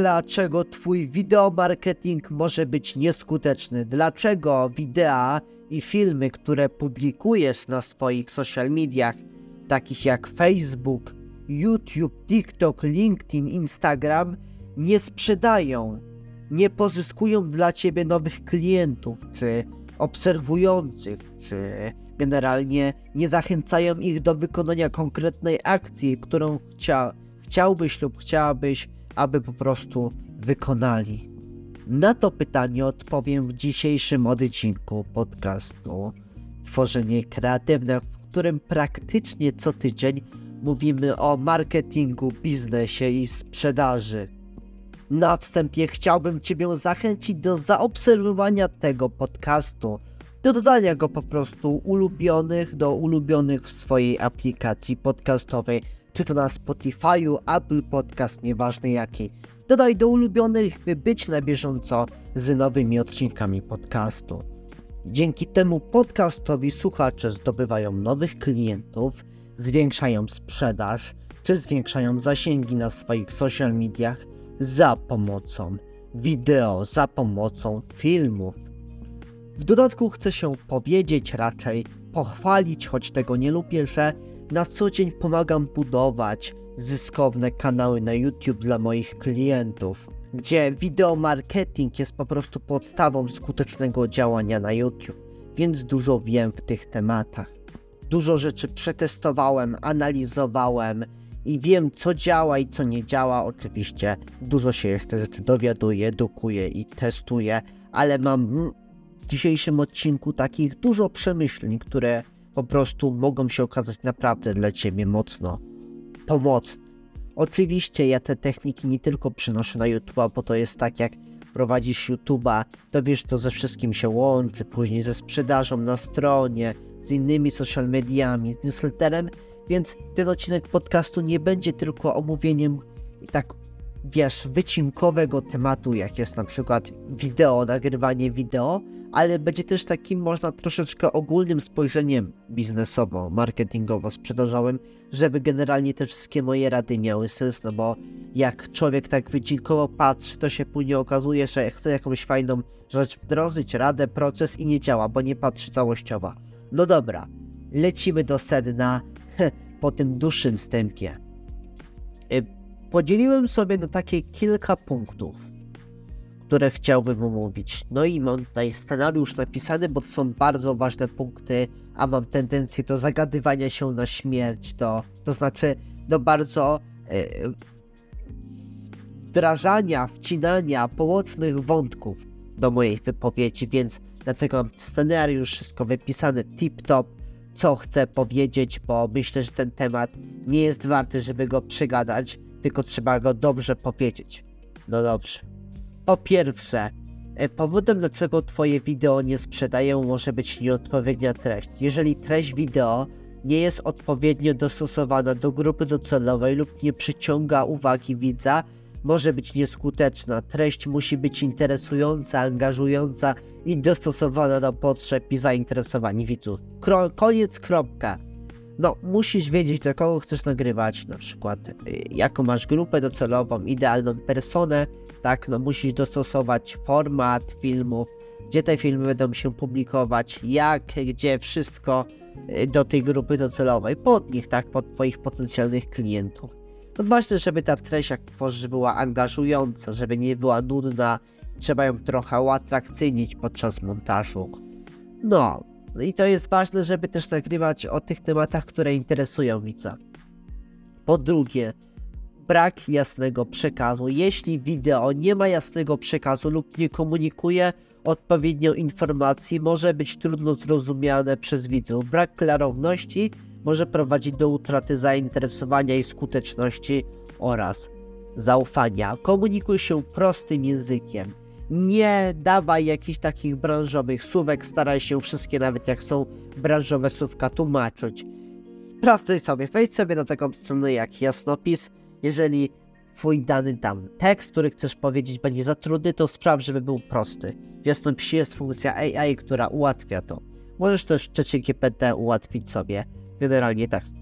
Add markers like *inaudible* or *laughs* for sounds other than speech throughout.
dlaczego twój wideomarketing może być nieskuteczny, dlaczego wideo i filmy, które publikujesz na swoich social mediach, takich jak Facebook, YouTube, TikTok, LinkedIn, Instagram, nie sprzedają, nie pozyskują dla ciebie nowych klientów, czy obserwujących, czy generalnie nie zachęcają ich do wykonania konkretnej akcji, którą chcia, chciałbyś lub chciałabyś, aby po prostu wykonali. Na to pytanie odpowiem w dzisiejszym odcinku podcastu Tworzenie Kreatywne, w którym praktycznie co tydzień mówimy o marketingu, biznesie i sprzedaży. Na wstępie chciałbym Ciebie zachęcić do zaobserwowania tego podcastu, do dodania go po prostu ulubionych, do ulubionych w swojej aplikacji podcastowej, czy to na Spotify'u, Apple Podcast, nieważne jakiej. Dodaj do ulubionych, by być na bieżąco z nowymi odcinkami podcastu. Dzięki temu podcastowi słuchacze zdobywają nowych klientów, zwiększają sprzedaż, czy zwiększają zasięgi na swoich social mediach za pomocą wideo, za pomocą filmów. W dodatku chcę się powiedzieć, raczej pochwalić, choć tego nie lubię, że na co dzień pomagam budować zyskowne kanały na YouTube dla moich klientów, gdzie wideo marketing jest po prostu podstawą skutecznego działania na YouTube, więc dużo wiem w tych tematach. Dużo rzeczy przetestowałem, analizowałem i wiem, co działa i co nie działa. Oczywiście dużo się jeszcze rzeczy dowiaduję, edukuję i testuję, ale mam w dzisiejszym odcinku takich dużo przemyśleń, które po prostu mogą się okazać naprawdę dla Ciebie mocno pomocne. Oczywiście ja te techniki nie tylko przynoszę na YouTube'a, bo to jest tak jak prowadzisz YouTube'a, to wiesz, to ze wszystkim się łączy, później ze sprzedażą na stronie, z innymi social mediami, z newsletterem, więc ten odcinek podcastu nie będzie tylko omówieniem tak wiesz, wycinkowego tematu, jak jest na przykład wideo, nagrywanie wideo, ale będzie też takim, można troszeczkę ogólnym spojrzeniem biznesowo, marketingowo, sprzedażowym, żeby generalnie te wszystkie moje rady miały sens, no bo jak człowiek tak wycinkowo patrzy, to się później okazuje, że chce jakąś fajną rzecz wdrożyć, radę, proces i nie działa, bo nie patrzy całościowo. No dobra, lecimy do sedna *laughs* po tym dłuższym wstępie. Podzieliłem sobie na takie kilka punktów, które chciałbym omówić. No i mam tutaj scenariusz napisany, bo to są bardzo ważne punkty, a mam tendencję do zagadywania się na śmierć, do, to znaczy do bardzo e, wdrażania, wcinania pomocnych wątków do mojej wypowiedzi, więc dlatego mam scenariusz, wszystko wypisane tip-top, co chcę powiedzieć, bo myślę, że ten temat nie jest warty, żeby go przegadać, tylko trzeba go dobrze powiedzieć. No dobrze. Po pierwsze, e, powodem dlaczego twoje wideo nie sprzedają może być nieodpowiednia treść. Jeżeli treść wideo nie jest odpowiednio dostosowana do grupy docelowej lub nie przyciąga uwagi widza, może być nieskuteczna. Treść musi być interesująca, angażująca i dostosowana do potrzeb i zainteresowań widzów. Kro koniec, kropka. No, musisz wiedzieć, do kogo chcesz nagrywać, na przykład y, jaką masz grupę docelową, idealną personę, tak, no musisz dostosować format filmów, gdzie te filmy będą się publikować, jak, gdzie, wszystko y, do tej grupy docelowej, pod nich, tak, pod twoich potencjalnych klientów. No ważne, żeby ta treść, jak tworzysz, była angażująca, żeby nie była nudna, trzeba ją trochę uatrakcyjnić podczas montażu. No, no i to jest ważne, żeby też nagrywać o tych tematach, które interesują widza. Po drugie, brak jasnego przekazu. Jeśli wideo nie ma jasnego przekazu lub nie komunikuje odpowiednio informacji, może być trudno zrozumiane przez widzów. Brak klarowności może prowadzić do utraty zainteresowania i skuteczności oraz zaufania. Komunikuj się prostym językiem nie dawaj jakichś takich branżowych słówek, staraj się wszystkie, nawet jak są branżowe słówka, tłumaczyć. Sprawdzaj sobie, wejdź sobie na taką stronę jak jasnopis. Jeżeli twój dany tam tekst, który chcesz powiedzieć, będzie za trudny, to sprawdź, żeby był prosty. W jasnopisie jest funkcja AI, która ułatwia to. Możesz też czacie GPT ułatwić sobie generalnie tekst.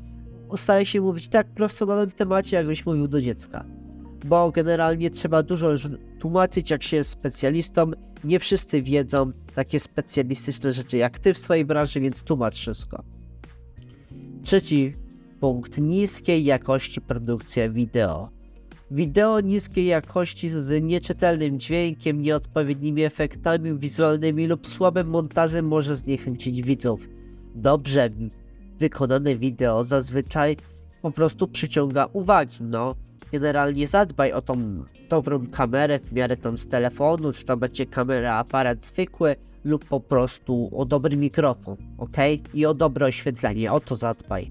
Staraj się mówić tak prosto na tym temacie, jakbyś mówił do dziecka. Bo generalnie trzeba dużo tłumaczyć, jak się jest specjalistą. Nie wszyscy wiedzą takie specjalistyczne rzeczy jak ty w swojej branży, więc tłumacz wszystko. Trzeci punkt niskiej jakości produkcja wideo. Wideo niskiej jakości z nieczytelnym dźwiękiem, nieodpowiednimi efektami wizualnymi lub słabym montażem może zniechęcić widzów. Dobrze wykonane wideo zazwyczaj po prostu przyciąga uwagi, no. Generalnie zadbaj o tą dobrą kamerę w miarę tam z telefonu, czy to będzie kamera, aparat zwykły, lub po prostu o dobry mikrofon, ok? I o dobre oświetlenie, o to zadbaj.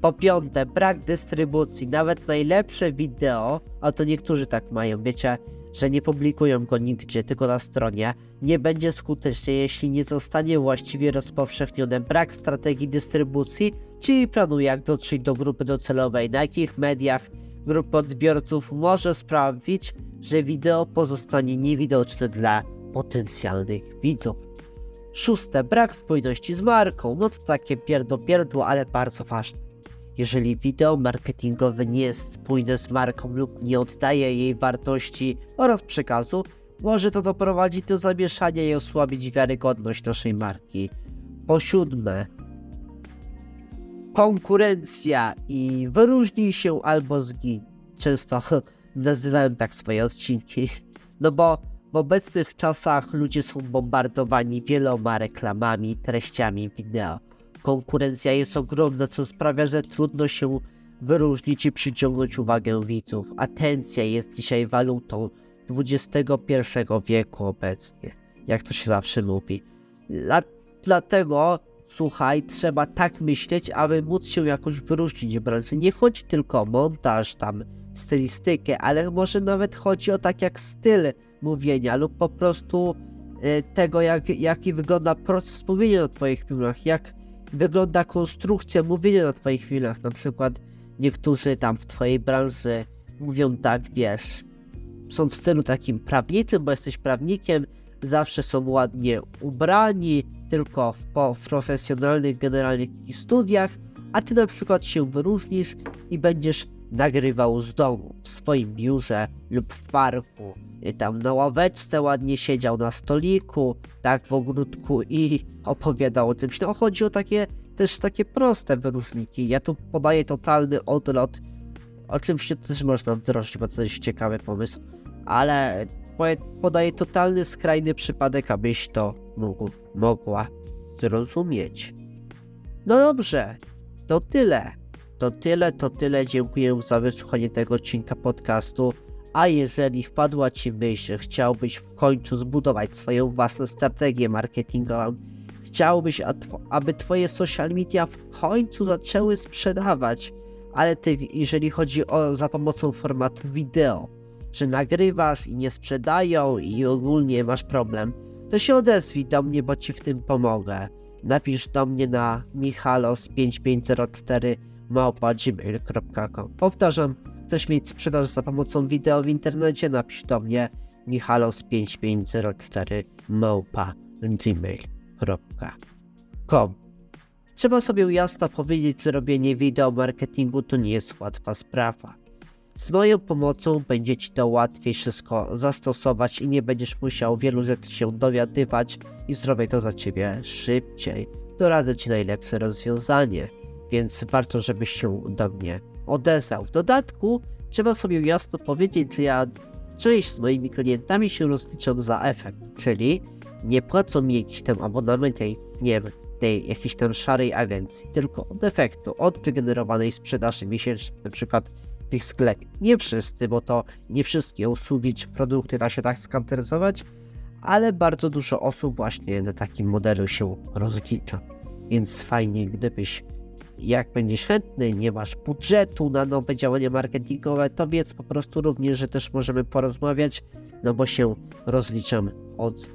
Po piąte, brak dystrybucji. Nawet najlepsze wideo, a to niektórzy tak mają, wiecie, że nie publikują go nigdzie, tylko na stronie, nie będzie skuteczne, jeśli nie zostanie właściwie rozpowszechnione. Brak strategii dystrybucji, czyli planu jak dotrzeć do grupy docelowej, na jakich mediach grupa odbiorców może sprawić, że wideo pozostanie niewidoczne dla potencjalnych widzów. Szóste, brak spójności z marką. No to takie pierdopierdo, ale bardzo ważne. Jeżeli wideo marketingowe nie jest spójne z marką lub nie oddaje jej wartości oraz przekazu, może to doprowadzić do zamieszania i osłabić wiarygodność naszej marki. Po siódme, konkurencja i wyróżnij się albo zgin. Często nazywałem tak swoje odcinki, no bo w obecnych czasach ludzie są bombardowani wieloma reklamami, treściami wideo. Konkurencja jest ogromna, co sprawia, że trudno się wyróżnić i przyciągnąć uwagę widzów. Atencja jest dzisiaj walutą XXI wieku obecnie, jak to się zawsze mówi. Dla, dlatego, słuchaj, trzeba tak myśleć, aby móc się jakoś wyróżnić w branży. Nie chodzi tylko o montaż, tam stylistykę, ale może nawet chodzi o tak jak styl mówienia lub po prostu y, tego, jak, jaki wygląda proces mówienia na Twoich filmach, jak wygląda konstrukcja mówienia na Twoich filmach. Na przykład niektórzy tam w Twojej branży mówią tak, wiesz, są w stylu takim prawniczym, bo jesteś prawnikiem, zawsze są ładnie ubrani, tylko w, po, profesjonalnych, generalnych studiach, a Ty na przykład się wyróżnisz i będziesz nagrywał z domu, w swoim biurze lub w parku. I tam na ławeczce ładnie siedział na stoliku, tak w ogródku i *laughs* opowiadał o czymś. No chodzi o takie też takie proste wyróżniki. Ja tu podaję totalny odlot. Oczywiście to też można wdrożyć, bo to jest ciekawy pomysł. Ale podaję totalny, skrajny przypadek, abyś to mógł, mogła zrozumieć. No dobrze, to tyle. To tyle, to tyle. Dziękuję za wysłuchanie tego odcinka podcastu. A jeżeli wpadła Ci myśl, że chciałbyś w końcu zbudować swoją własną strategię marketingową, chciałbyś, aby Twoje social media w końcu zaczęły sprzedawać, ale Ty, jeżeli chodzi o za pomocą formatu wideo, że nagrywasz i nie sprzedają i ogólnie masz problem, to się odezwij do mnie, bo Ci w tym pomogę. Napisz do mnie na michalos5504 małpa.gmail.com Powtarzam, chcesz mieć sprzedaż za pomocą wideo w internecie? Napisz do mnie michalos5504 małpa.gmail.com Trzeba sobie jasno powiedzieć, że robienie wideo marketingu to nie jest łatwa sprawa. Z moją pomocą będzie Ci to łatwiej wszystko zastosować i nie będziesz musiał wielu rzeczy się dowiadywać i zrobię to za Ciebie szybciej. Doradzę Ci najlepsze rozwiązanie więc warto, żebyś się do mnie odezwał. W dodatku trzeba sobie jasno powiedzieć, że ja część z moimi klientami się rozliczam za efekt, czyli nie płacą mi jakiś tam abonament nie wiem, tej jakiejś tam szarej agencji, tylko od efektu, od wygenerowanej sprzedaży miesięcznej, na przykład w ich sklepie. Nie wszyscy, bo to nie wszystkie usługi czy produkty da się tak skanteryzować, ale bardzo dużo osób właśnie na takim modelu się rozlicza. Więc fajnie, gdybyś jak będziesz chętny, nie masz budżetu na nowe działania marketingowe, to wiedz po prostu również, że też możemy porozmawiać, no bo się rozliczam od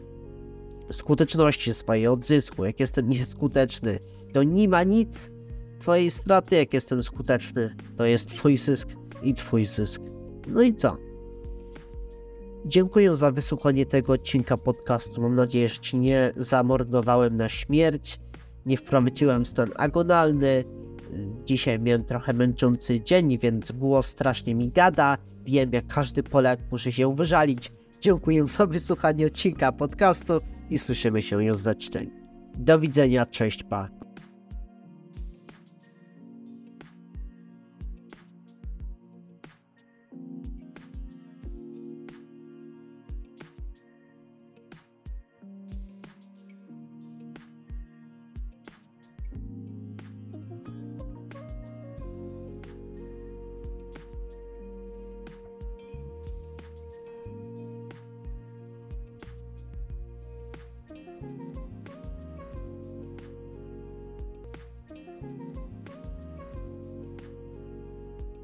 skuteczności swojej, od zysku. Jak jestem nieskuteczny, to nie ma nic twojej straty, jak jestem skuteczny, to jest twój zysk i twój zysk. No i co? Dziękuję za wysłuchanie tego odcinka podcastu. Mam nadzieję, że ci nie zamordowałem na śmierć nie wprowadziłem stan agonalny. Dzisiaj miałem trochę męczący dzień, więc głos strasznie mi gada. Wiem, jak każdy Polak muszę się wyżalić. Dziękuję za wysłuchanie odcinka podcastu i słyszymy się już za tydzień. Do widzenia, cześć, pa.